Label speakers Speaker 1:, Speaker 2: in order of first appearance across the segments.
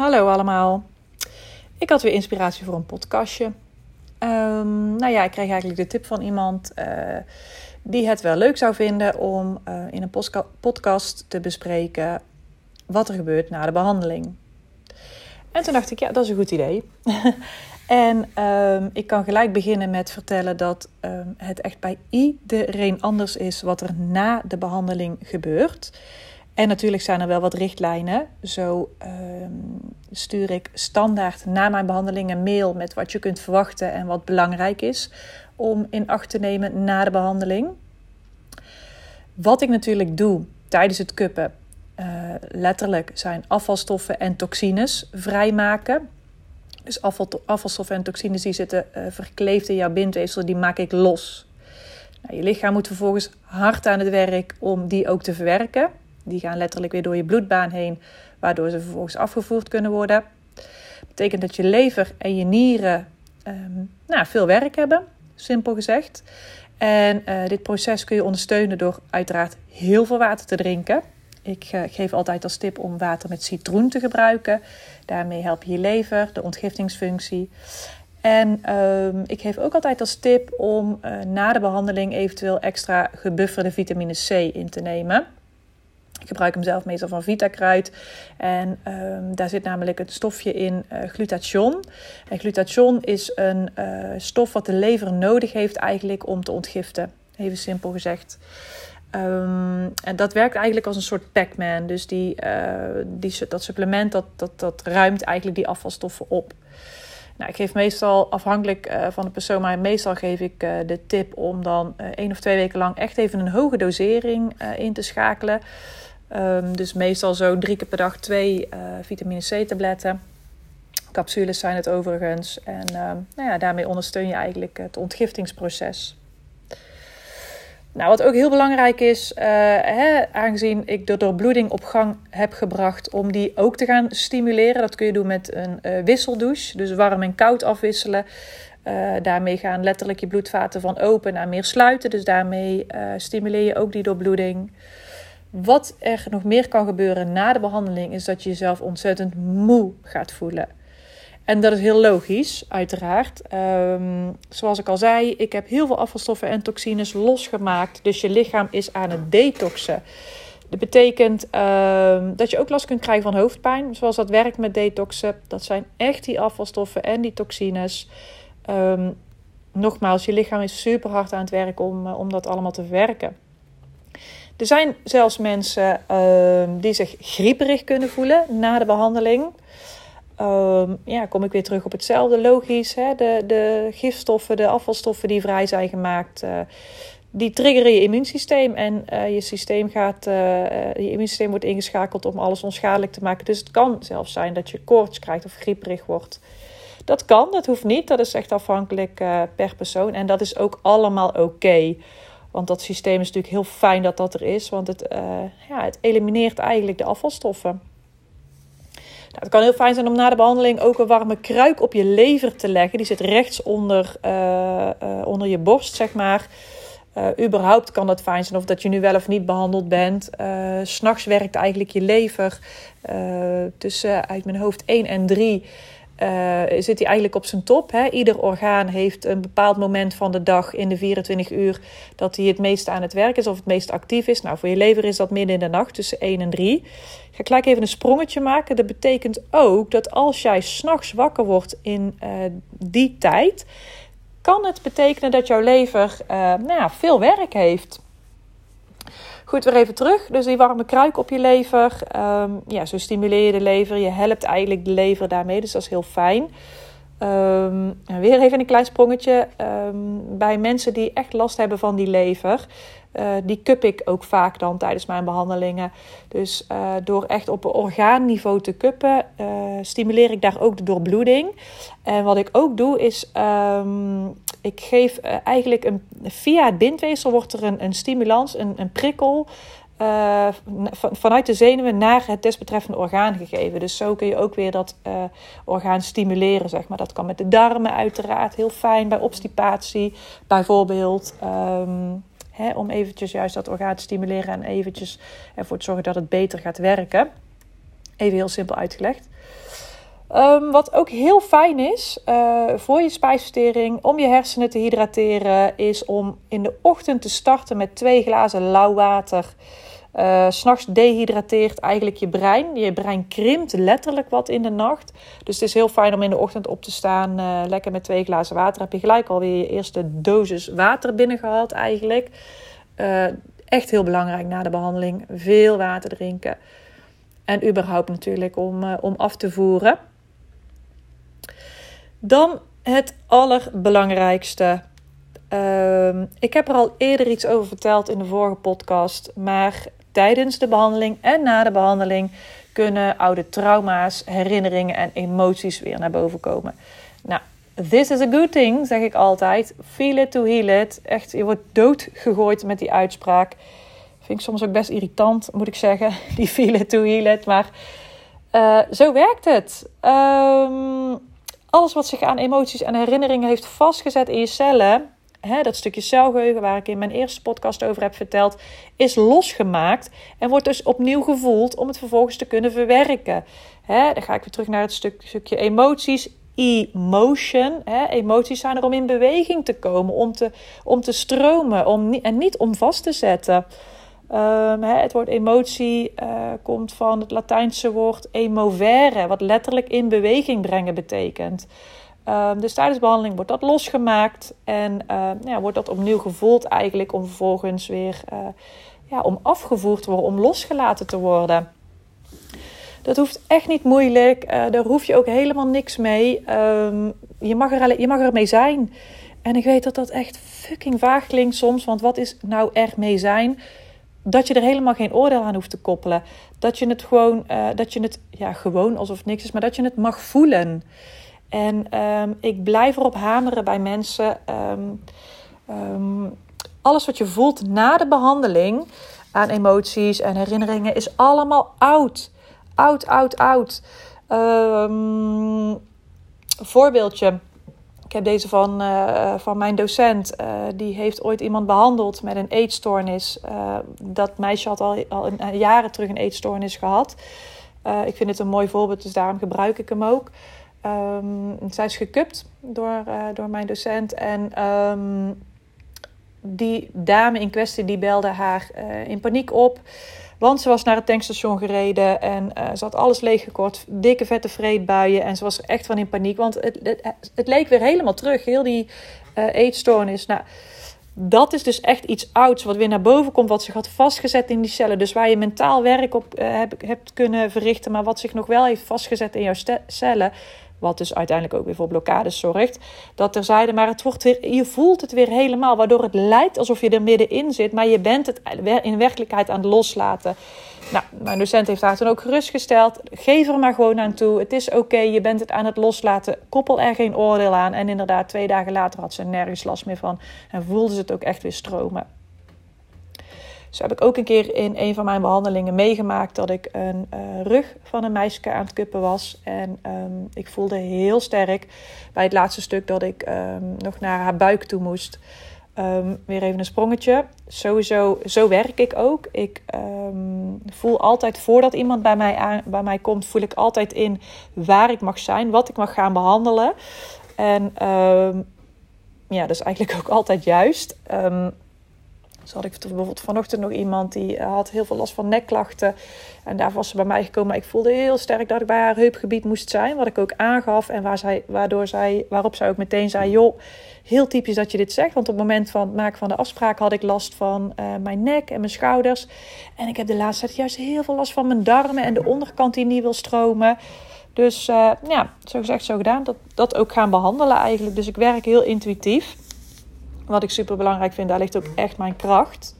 Speaker 1: Hallo allemaal. Ik had weer inspiratie voor een podcastje. Um, nou ja, ik kreeg eigenlijk de tip van iemand uh, die het wel leuk zou vinden om uh, in een podcast te bespreken wat er gebeurt na de behandeling. En toen dacht ik, ja, dat is een goed idee. en um, ik kan gelijk beginnen met vertellen dat um, het echt bij iedereen anders is wat er na de behandeling gebeurt. En natuurlijk zijn er wel wat richtlijnen. Zo ehm, stuur ik standaard na mijn behandeling een mail met wat je kunt verwachten en wat belangrijk is om in acht te nemen na de behandeling. Wat ik natuurlijk doe tijdens het kuppen, uh, letterlijk zijn afvalstoffen en toxines vrijmaken. Dus afval, afvalstoffen en toxines die zitten uh, verkleefd in jouw bindweefsel, die maak ik los. Nou, je lichaam moet vervolgens hard aan het werk om die ook te verwerken. Die gaan letterlijk weer door je bloedbaan heen, waardoor ze vervolgens afgevoerd kunnen worden. Dat betekent dat je lever en je nieren um, nou, veel werk hebben, simpel gezegd. En uh, dit proces kun je ondersteunen door uiteraard heel veel water te drinken. Ik uh, geef altijd als tip om water met citroen te gebruiken. Daarmee help je je lever, de ontgiftingsfunctie. En um, ik geef ook altijd als tip om uh, na de behandeling eventueel extra gebufferde vitamine C in te nemen. Ik gebruik hem zelf meestal van Vitakruid. En um, daar zit namelijk het stofje in uh, glutathion. En glutathion is een uh, stof wat de lever nodig heeft eigenlijk om te ontgiften. Even simpel gezegd. Um, en dat werkt eigenlijk als een soort Pac-Man. Dus die, uh, die, dat supplement dat, dat, dat ruimt eigenlijk die afvalstoffen op. Nou, ik geef meestal afhankelijk van de persoon, maar meestal geef ik de tip om dan één of twee weken lang echt even een hoge dosering in te schakelen. Um, dus meestal zo drie keer per dag twee uh, vitamine C-tabletten. Capsules zijn het overigens. En uh, nou ja, daarmee ondersteun je eigenlijk het ontgiftingsproces. Nou, wat ook heel belangrijk is, uh, hè, aangezien ik de doorbloeding op gang heb gebracht, om die ook te gaan stimuleren. Dat kun je doen met een uh, wisseldouche, dus warm en koud afwisselen. Daarmee gaan letterlijk je bloedvaten van open naar meer sluiten. Dus daarmee stimuleer je ook die doorbloeding. Wat er nog meer kan gebeuren na de behandeling is dat je jezelf ontzettend moe gaat voelen. En dat is heel logisch, uiteraard. Um, zoals ik al zei, ik heb heel veel afvalstoffen en toxines losgemaakt. Dus je lichaam is aan het detoxen. Dat betekent um, dat je ook last kunt krijgen van hoofdpijn. Zoals dat werkt met detoxen. Dat zijn echt die afvalstoffen en die toxines. Um, nogmaals, je lichaam is super hard aan het werk om, om dat allemaal te verwerken. Er zijn zelfs mensen uh, die zich grieperig kunnen voelen na de behandeling. Um, ja, kom ik weer terug op hetzelfde. Logisch, hè? De, de gifstoffen, de afvalstoffen die vrij zijn gemaakt, uh, die triggeren je immuunsysteem. En uh, je systeem gaat, uh, je immuunsysteem wordt ingeschakeld om alles onschadelijk te maken. Dus het kan zelfs zijn dat je koorts krijgt of grieperig wordt. Dat kan, dat hoeft niet. Dat is echt afhankelijk per persoon. En dat is ook allemaal oké. Want dat systeem is natuurlijk heel fijn dat dat er is, want het, uh, ja, het elimineert eigenlijk de afvalstoffen. Nou, het kan heel fijn zijn om na de behandeling ook een warme kruik op je lever te leggen. Die zit rechts onder, uh, uh, onder je borst, zeg maar. überhaupt kan dat fijn zijn of dat je nu wel of niet behandeld bent. Uh, S'nachts werkt eigenlijk je lever tussen uit mijn hoofd 1 en 3 uh, zit hij eigenlijk op zijn top. Hè? Ieder orgaan heeft een bepaald moment van de dag in de 24 uur dat hij het meest aan het werk is of het meest actief is. Nou, voor je lever is dat midden in de nacht tussen 1 en 3. Ik ga gelijk even een sprongetje maken. Dat betekent ook dat als jij s'nachts wakker wordt in uh, die tijd, kan het betekenen dat jouw lever uh, nou ja, veel werk heeft. Goed, weer even terug. Dus die warme kruik op je lever. Um, ja, zo stimuleer je de lever. Je helpt eigenlijk de lever daarmee. Dus dat is heel fijn. Um, weer even een klein sprongetje. Um, bij mensen die echt last hebben van die lever. Uh, die cup ik ook vaak dan tijdens mijn behandelingen. Dus uh, door echt op orgaanniveau te cuppen, uh, stimuleer ik daar ook de doorbloeding. En wat ik ook doe is, ik geef eigenlijk een, via het bindweefsel wordt er een, een stimulans, een, een prikkel. Uh, vanuit de zenuwen naar het desbetreffende orgaan gegeven. Dus zo kun je ook weer dat uh, orgaan stimuleren, zeg maar. Dat kan met de darmen uiteraard, heel fijn bij obstipatie bijvoorbeeld. Um, hè, om eventjes juist dat orgaan te stimuleren en eventjes ervoor te zorgen dat het beter gaat werken. Even heel simpel uitgelegd. Ehm, wat ook heel fijn is uh, voor je spijsvertering, om je hersenen te hydrateren, is om in de ochtend te starten met twee glazen lauw water. Uh, S'nachts dehydrateert eigenlijk je brein. Je brein krimpt letterlijk wat in de nacht. Dus het is heel fijn om in de ochtend op te staan. Uh, lekker met twee glazen water. Heb je gelijk alweer je eerste dosis water binnengehaald eigenlijk. Echt heel belangrijk na de behandeling. Veel water drinken. En überhaupt natuurlijk om, om af te voeren. Dan het allerbelangrijkste. Uh, ik heb er al eerder iets over verteld in de vorige podcast. Maar tijdens de behandeling en na de behandeling kunnen oude trauma's, herinneringen en emoties weer naar boven komen. Nou, this is a good thing, zeg ik altijd. Feel it to heal it. Echt, je wordt doodgegooid met die uitspraak. Vind ik soms ook best irritant, moet ik zeggen. Die feel it to heal it. Maar uh, zo werkt het. Um, alles wat zich aan emoties en herinneringen heeft vastgezet in je cellen, hè, dat stukje celgeheugen waar ik in mijn eerste podcast over heb verteld, is losgemaakt en wordt dus opnieuw gevoeld om het vervolgens te kunnen verwerken. Hè, dan ga ik weer terug naar het stuk, stukje emoties. Emotion. Hè. Emoties zijn er om in beweging te komen, om te, om te stromen om, en niet om vast te zetten. Hè, het woord emotie uh, komt van het Latijnse woord emovere, wat letterlijk in beweging brengen betekent. Um, dus tijdens de behandeling wordt dat losgemaakt en uh, ja, wordt dat opnieuw gevoeld eigenlijk om vervolgens weer uh, ja, om afgevoerd te worden, om losgelaten te worden. Dat hoeft echt niet moeilijk, daar hoef je ook helemaal niks mee. Je, mag er, je mag er mee zijn. En ik weet dat dat echt fucking vaag klinkt soms, want wat is nou er mee zijn? Dat je er helemaal geen oordeel aan hoeft te koppelen. Dat je het gewoon, uh, dat je het, ja, gewoon alsof het niks is, maar dat je het mag voelen. En um, ik blijf erop hameren bij mensen. Um, um, alles wat je voelt na de behandeling aan emoties en herinneringen is allemaal oud. Oud, oud, oud. voorbeeldje. Ik heb deze van, uh, van mijn docent. Uh, die heeft ooit iemand behandeld met een eetstoornis. Uh, dat meisje had al, al jaren terug een eetstoornis gehad. ik vind het een mooi voorbeeld, dus daarom gebruik ik hem ook. Um, zij is gekupt door, door mijn docent. En um, die dame in kwestie die belde haar in paniek op. Want ze was naar het tankstation gereden en uh, ze had alles leeggekort. Dikke vette vreedbuien. En ze was echt van in paniek. Want het, het, leek weer helemaal terug. Heel die uh, eetstoornis. Nou, dat is dus echt iets ouds wat weer naar boven komt. Wat zich had vastgezet in die cellen. Dus waar je mentaal werk op heb, hebt kunnen verrichten. Maar wat zich nog wel heeft vastgezet in jouw cellen. Wat dus uiteindelijk ook weer voor blokkades zorgt. Dat terzijde, maar het wordt weer, je voelt het weer helemaal. Waardoor het lijkt alsof je er middenin zit. Maar je bent het in werkelijkheid aan het loslaten. Nou, mijn docent heeft haar toen ook gerustgesteld. Geef er maar gewoon aan toe. Het is oké, je bent het aan het loslaten. Koppel er geen oordeel aan. En inderdaad, twee dagen later had ze nergens last meer van. En voelde ze het ook echt weer stromen. Zo heb ik ook een keer in een van mijn behandelingen meegemaakt dat ik een uh, rug van een meisje aan het kuppen was. En um, ik voelde heel sterk bij het laatste stuk dat ik um, nog naar haar buik toe moest. Um, weer even een sprongetje. Sowieso, zo werk ik ook. Ik voel altijd voordat iemand bij mij, aan, bij mij komt, voel ik altijd in waar ik mag zijn, wat ik mag gaan behandelen. En ja, dat is eigenlijk ook altijd juist. Zo had ik bijvoorbeeld vanochtend nog iemand die eh, had heel veel last van nekklachten. En daar was ze bij mij gekomen. Maar ik voelde heel sterk dat ik bij haar heupgebied moest zijn. Wat ik ook aangaf. En waar zij, waardoor zij, waarop zij ook meteen zei: Joh, heel typisch dat je dit zegt. Want op het moment van het maken van de afspraak had ik last van uh, mijn nek en mijn schouders. En ik heb de laatste tijd juist heel veel last van mijn darmen en de onderkant die niet wil stromen. Dus uh, ja, zo gezegd, zo gedaan. Dat, dat ook gaan behandelen eigenlijk. Dus ik werk heel intuïtief. Wat ik super belangrijk vind, daar ligt ook echt mijn kracht.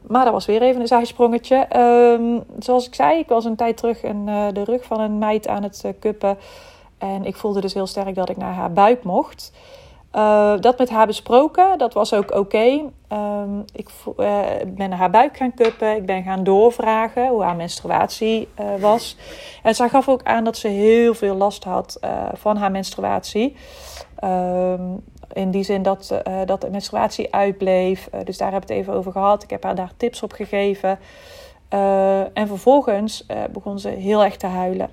Speaker 1: Maar dat was weer even een zijsprongetje. Um, zoals ik zei, ik was een tijd terug in uh, de rug van een meid aan het uh, kuppen. En ik voelde dus heel sterk dat ik naar haar buik mocht. Uh, dat met haar besproken, dat was ook oké. Um, ik ben naar haar buik gaan kuppen. Ik ben gaan doorvragen hoe haar menstruatie was. En zij gaf ook aan dat ze heel veel last had van haar menstruatie. Um, in die zin dat, dat de menstruatie uitbleef. Dus daar heb ik het even over gehad. Ik heb haar daar tips op gegeven. En vervolgens begon ze heel erg te huilen.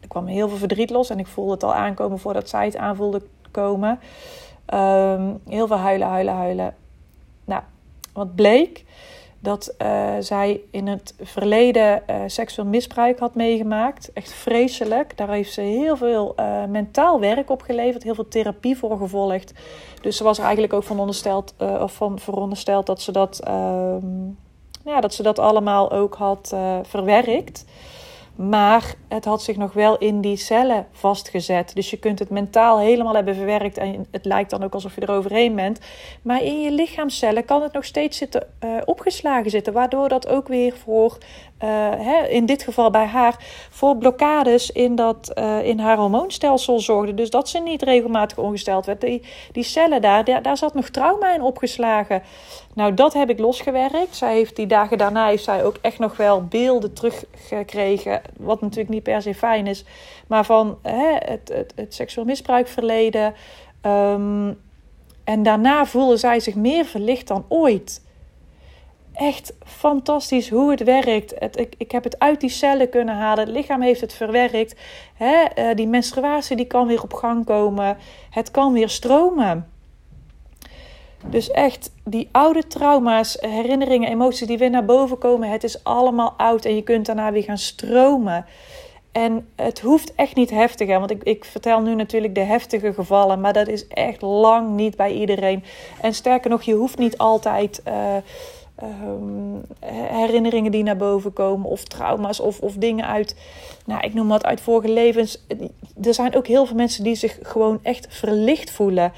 Speaker 1: Ik kwam heel veel verdriet los en ik voelde het al aankomen voordat zij het aan Ehm, heel veel huilen, huilen, huilen. Nou, wat bleek? Dat uh, zij in het verleden uh, seksueel misbruik had meegemaakt. Echt vreselijk. Daar heeft ze heel veel uh, mentaal werk op geleverd. Heel veel therapie voor gevolgd. Dus ze was er eigenlijk ook van, ondersteld, of van verondersteld dat ze dat, ehm, ja, dat, ze dat allemaal ook had verwerkt. Maar het had zich nog wel in die cellen vastgezet. Dus je kunt het mentaal helemaal hebben verwerkt. En het lijkt dan ook alsof je er overheen bent. Maar in je lichaamcellen kan het nog steeds zitten, uh, opgeslagen zitten. Waardoor dat ook weer voor, hè, in dit geval bij haar, voor blokkades in, dat, uh, in haar hormoonstelsel zorgde. Dus dat ze niet regelmatig ongesteld werd. Die, die cellen daar, daar, zat nog trauma in opgeslagen. Nou, dat heb ik losgewerkt. Zij heeft die dagen daarna heeft zij ook echt nog wel beelden teruggekregen. Wat natuurlijk niet per se fijn is. Maar van hè, het, het, het seksueel misbruikverleden. Um, en daarna voelde zij zich meer verlicht dan ooit. Echt fantastisch hoe het werkt. Het, ik, ik heb het uit die cellen kunnen halen. Het lichaam heeft het verwerkt. Hè, uh, die menstruatie die kan weer op gang komen. Het kan weer stromen. Dus echt, die oude trauma's, herinneringen, emoties die weer naar boven komen, het is allemaal oud en je kunt daarna weer gaan stromen. En het hoeft echt niet heftiger, want ik, ik vertel nu natuurlijk de heftige gevallen, maar dat is echt lang niet bij iedereen. En sterker nog, je hoeft niet altijd uh, um, herinneringen die naar boven komen, of trauma's, of, of dingen uit, nou, ik noem wat uit vorige levens. Er zijn ook heel veel mensen die zich gewoon echt verlicht voelen.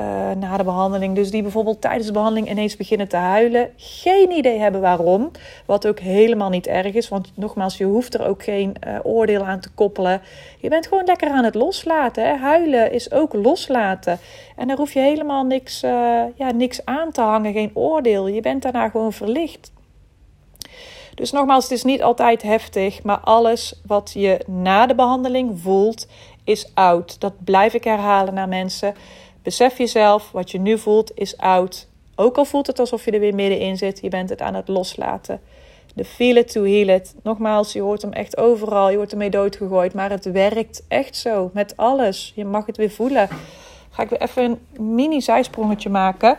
Speaker 1: Uh, na de behandeling. Dus die bijvoorbeeld tijdens de behandeling ineens beginnen te huilen. Geen idee hebben waarom. Wat ook helemaal niet erg is. Want nogmaals, je hoeft er ook geen uh, oordeel aan te koppelen. Je bent gewoon lekker aan het loslaten. Hè? Huilen is ook loslaten. En daar hoef je helemaal niks, uh, ja, niks aan te hangen. Geen oordeel. Je bent daarna gewoon verlicht. Dus nogmaals, het is niet altijd heftig. Maar alles wat je na de behandeling voelt, is oud. Dat blijf ik herhalen naar mensen. Besef jezelf, wat je nu voelt is oud. Ook al voelt het alsof je er weer middenin zit, je bent het aan het loslaten. De feel it to heal it. Nogmaals, je hoort hem echt overal, je wordt ermee doodgegooid. Maar het werkt echt zo, met alles. Je mag het weer voelen. Ga ik weer even een mini zijsprongetje maken.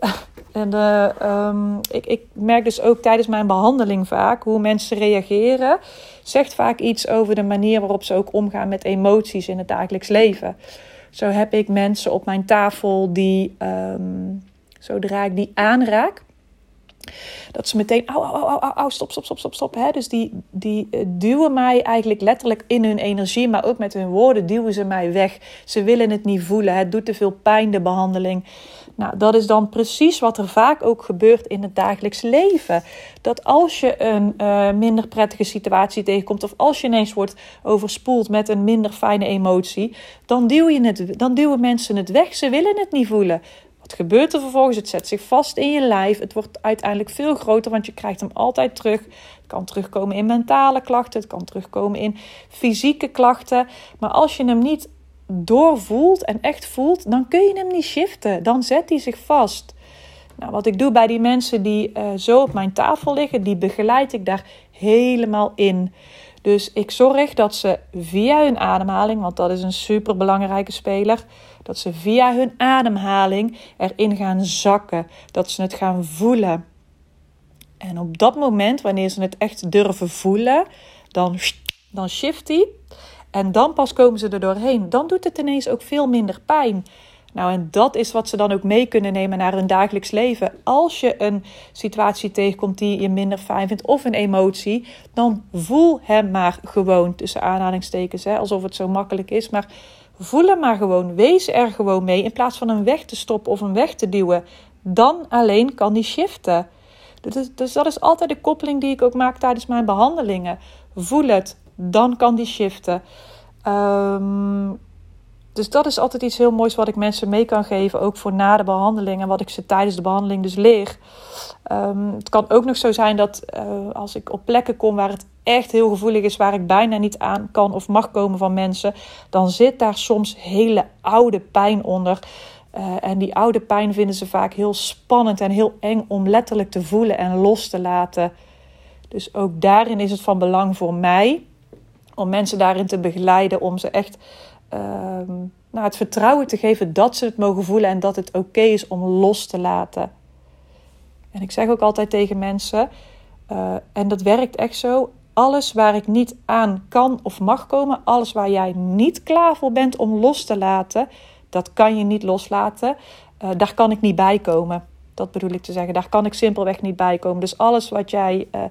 Speaker 1: En uh, ik, ik merk dus ook tijdens mijn behandeling vaak hoe mensen reageren. Zegt vaak iets over de manier waarop ze ook omgaan met emoties in het dagelijks leven. Zo heb ik mensen op mijn tafel die, um, zodra ik die aanraak, dat ze meteen, au, au, au, au, stop, stop, stop, stop, stop. Hè? Dus die, die uh, duwen mij eigenlijk letterlijk in hun energie, maar ook met hun woorden duwen ze mij weg. Ze willen het niet voelen. Het doet te veel pijn, de behandeling. Nou, dat is dan precies wat er vaak ook gebeurt in het dagelijks leven. Dat als je een uh, minder prettige situatie tegenkomt, of als je ineens wordt overspoeld met een minder fijne emotie, dan, je het, dan duwen mensen het weg. Ze willen het niet voelen. Wat gebeurt er vervolgens? Het zet zich vast in je lijf. Het wordt uiteindelijk veel groter, want je krijgt hem altijd terug. Het kan terugkomen in mentale klachten, het kan terugkomen in fysieke klachten. Maar als je hem niet doorvoelt en echt voelt, dan kun je hem niet shiften. Dan zet hij zich vast. Nou, wat ik doe bij die mensen die uh, zo op mijn tafel liggen, die begeleid ik daar helemaal in. Dus ik zorg dat ze via hun ademhaling, want dat is een super belangrijke speler, dat ze via hun ademhaling erin gaan zakken. Dat ze het gaan voelen. En op dat moment, wanneer ze het echt durven voelen, dan, dan shift die. En dan pas komen ze er doorheen. Dan doet het ineens ook veel minder pijn. Nou, en dat is wat ze dan ook mee kunnen nemen naar hun dagelijks leven. Als je een situatie tegenkomt die je minder fijn vindt of een emotie, dan voel hem maar gewoon tussen aanhalingstekens, hè, alsof het zo makkelijk is. Maar voel hem maar gewoon. Wees er gewoon mee in plaats van hem weg te stoppen of hem weg te duwen. Dan alleen kan die shiften. Dus, dus dat is altijd de koppeling die ik ook maak tijdens mijn behandelingen. Voel het, dan kan die shiften. Um, dus dat is altijd iets heel moois wat ik mensen mee kan geven, ook voor na de behandeling en wat ik ze tijdens de behandeling dus leer. Um, het kan ook nog zo zijn dat uh, als ik op plekken kom waar het echt heel gevoelig is, waar ik bijna niet aan kan of mag komen van mensen, dan zit daar soms hele oude pijn onder. Uh, en die oude pijn vinden ze vaak heel spannend en heel eng om letterlijk te voelen en los te laten. Dus ook daarin is het van belang voor mij Om mensen daarin te begeleiden, om ze echt ehm, nou, het vertrouwen te geven dat ze het mogen voelen en dat het oké is om los te laten. En ik zeg ook altijd tegen mensen, uh, en dat werkt echt zo, alles waar ik niet aan kan of mag komen, alles waar jij niet klaar voor bent om los te laten, dat kan je niet loslaten. Uh, daar kan ik niet bij komen. Dat bedoel ik te zeggen. Daar kan ik simpelweg niet bij komen. Dus alles wat jij, uh,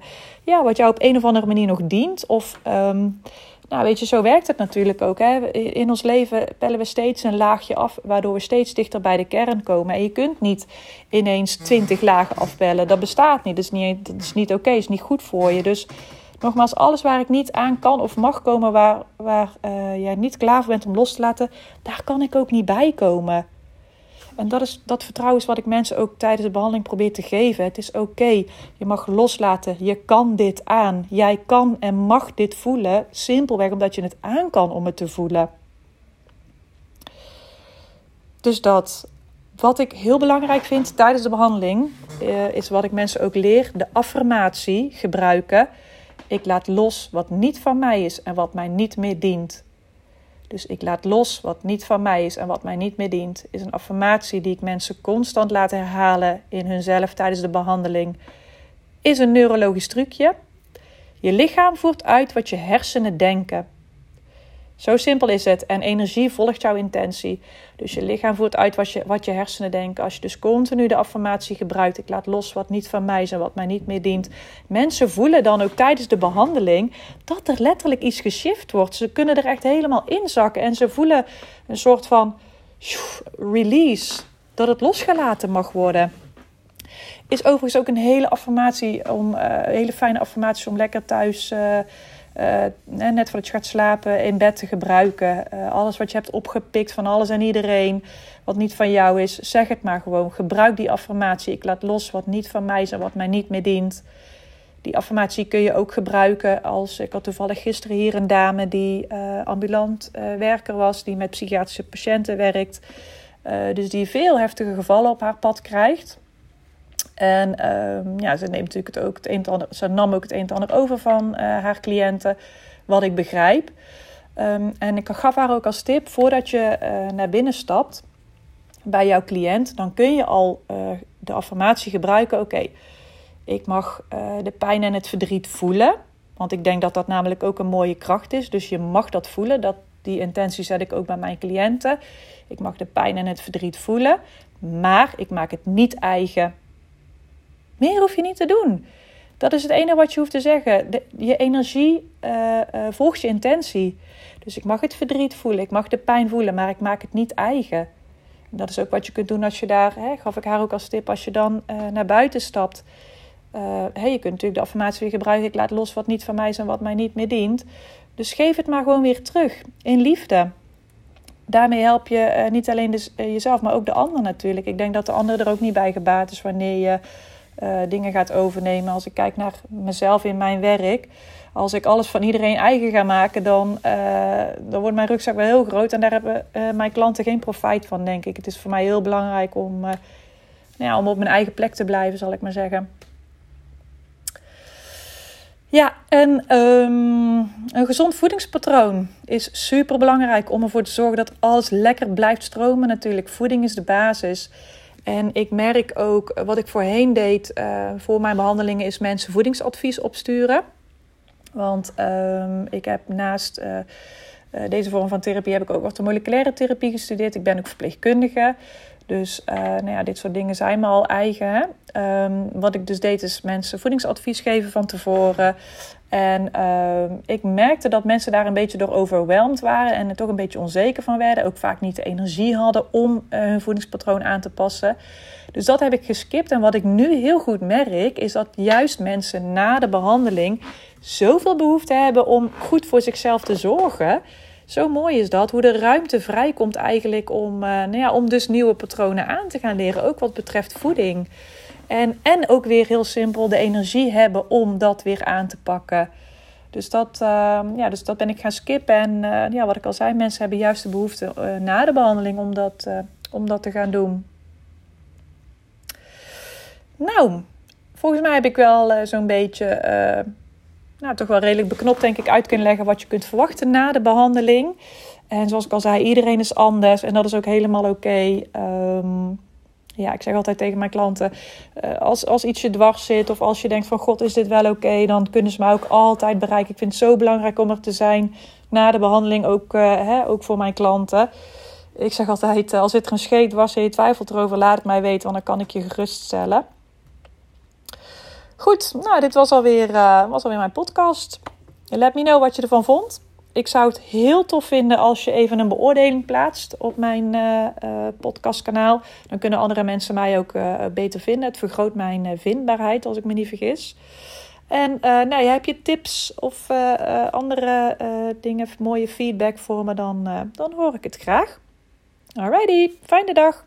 Speaker 1: ja, wat jou op een of andere manier nog dient, of um, nou, weet je, zo werkt het natuurlijk ook. Hè? In ons leven pellen we steeds een laagje af, waardoor we steeds dichter bij de kern komen. En je kunt niet ineens twintig lagen afpellen. Dat bestaat niet. Dat is niet, is niet oké, okay, is niet goed voor je. Dus nogmaals, alles waar ik niet aan kan of mag komen, waar, waar uh, jij niet klaar bent om los te laten, daar kan ik ook niet bij komen. En dat, is, dat vertrouwen is wat ik mensen ook tijdens de behandeling probeer te geven. Het is oké, je mag loslaten, je kan dit aan. Jij kan en mag dit voelen, simpelweg omdat je het aan kan om het te voelen. Dus dat. Wat ik heel belangrijk vind tijdens de behandeling, eh, is wat ik mensen ook leer: de affirmatie gebruiken. Ik laat los wat niet van mij is en wat mij niet meer dient. Dus ik laat los wat niet van mij is en wat mij niet meer dient, is een affirmatie die ik mensen constant laat herhalen in hunzelf tijdens de behandeling. Is een neurologisch trucje. Je lichaam voert uit wat je hersenen denken. Zo simpel is het. En energie volgt jouw intentie. Dus je lichaam voert uit wat je, wat je hersenen denken. Als je dus continu de affirmatie gebruikt: ik laat los wat niet van mij is en wat mij niet meer dient. Mensen voelen dan ook tijdens de behandeling dat er letterlijk iets geshift wordt. Ze kunnen er echt helemaal inzakken en ze voelen een soort van release. Dat het losgelaten mag worden. Is overigens ook een hele affirmatie om, uh, hele fijne affirmatie om lekker thuis. Uh, uh, net voordat je gaat slapen in bed te gebruiken. Uh, alles wat je hebt opgepikt van alles en iedereen, wat niet van jou is, zeg het maar gewoon. Gebruik die affirmatie. Ik laat los wat niet van mij is en wat mij niet meer dient. Die affirmatie kun je ook gebruiken als. Ik had toevallig gisteren hier een dame die ambulant werker was, die met psychiatrische patiënten werkt. dus die veel heftige gevallen op haar pad krijgt. En ehm, ja, ze, neemt natuurlijk het ook het een en ander, ze nam ook het een en ander over van uh, haar cliënten, wat ik begrijp. Um, en ik gaf haar ook als tip, voordat je uh, naar binnen stapt bij jouw cliënt, dan kun je al uh, de affirmatie gebruiken. Oké, ik mag de pijn en het verdriet voelen. Want ik denk dat dat namelijk ook een mooie kracht is. Dus je mag dat voelen. Dat, die intentie zet ik ook bij mijn cliënten. Ik mag de pijn en het verdriet voelen. Maar ik maak het niet eigen meer hoef je niet te doen. Dat is het enige wat je hoeft te zeggen. Je energie uh, uh, volgt je intentie. Dus ik mag het verdriet voelen, ik mag de pijn voelen, maar ik maak het niet eigen. En dat is ook wat je kunt doen als je daar, hè, gaf ik haar ook als tip, als je dan uh, naar buiten stapt. Hey, je kunt natuurlijk de affirmatie gebruiken: ik laat los wat niet van mij is en wat mij niet meer dient. Dus geef het maar gewoon weer terug in liefde. Daarmee help je niet alleen dus, jezelf, maar ook de ander natuurlijk. Ik denk dat de ander er ook niet bij gebaat is wanneer je uh, dingen gaat overnemen. Als ik kijk naar mezelf in mijn werk. Als ik alles van iedereen eigen ga maken, dan, uh, dan wordt mijn rugzak wel heel groot. En daar hebben uh, mijn klanten geen profijt van, denk ik. Het is voor mij heel belangrijk om, nou ja, om op mijn eigen plek te blijven, zal ik maar zeggen. Ja, en um, een gezond voedingspatroon is super belangrijk om ervoor te zorgen dat alles lekker blijft stromen. Natuurlijk, voeding is de basis. En ik merk ook, wat ik voorheen deed uh, voor mijn behandelingen, is mensen voedingsadvies opsturen. Want um, ik heb naast uh, deze vorm van therapie heb ik ook orthomoleculaire therapie gestudeerd. Ik ben ook verpleegkundige. Dus nou ja, dit soort dingen zijn me al eigen. Um, wat ik dus deed is mensen voedingsadvies geven van tevoren. En uh, ik merkte dat mensen daar een beetje door overweldigd waren en er toch een beetje onzeker van werden. Ook vaak niet de energie hadden om uh, hun voedingspatroon aan te passen. Dus dat heb ik geskipt. En wat ik nu heel goed merk, is dat juist mensen na de behandeling zoveel behoefte hebben om goed voor zichzelf te zorgen. Zo mooi is dat, hoe de ruimte vrijkomt eigenlijk om, uh, nou ja, om dus nieuwe patronen aan te gaan leren, ook wat betreft voeding. En, en ook weer heel simpel de energie hebben om dat weer aan te pakken. Dus dat, uh, ja, dus dat ben ik gaan skippen. En uh, ja, wat ik al zei, mensen hebben juist de behoefte uh, na de behandeling om dat, om dat te gaan doen. Nou, volgens mij heb ik wel zo'n beetje nou, toch wel redelijk beknopt, denk ik, uit kunnen leggen wat je kunt verwachten na de behandeling. En zoals ik al zei, iedereen is anders en dat is ook helemaal oké. Ehm, ja, ik zeg altijd tegen mijn klanten: uh, als, als iets je dwars zit of als je denkt van God, is dit wel oké, dan kunnen ze me ook altijd bereiken. Ik vind het zo belangrijk om er te zijn na de behandeling, ook, uh, hè, ook voor mijn klanten. Ik zeg altijd: als er een scheet was en je twijfelt erover, laat het mij weten, want dan kan ik je geruststellen. Goed, nou, dit was alweer, uh, was alweer mijn podcast. Let me know wat je ervan vond. Ik zou het heel tof vinden als je even een beoordeling plaatst op mijn uh, uh, podcastkanaal. Dan kunnen andere mensen mij ook beter vinden. Het vergroot mijn vindbaarheid, als ik me niet vergis. En nou, heb je tips of andere dingen, mooie feedback voor me, dan, dan hoor ik het graag. Alrighty, fijne dag!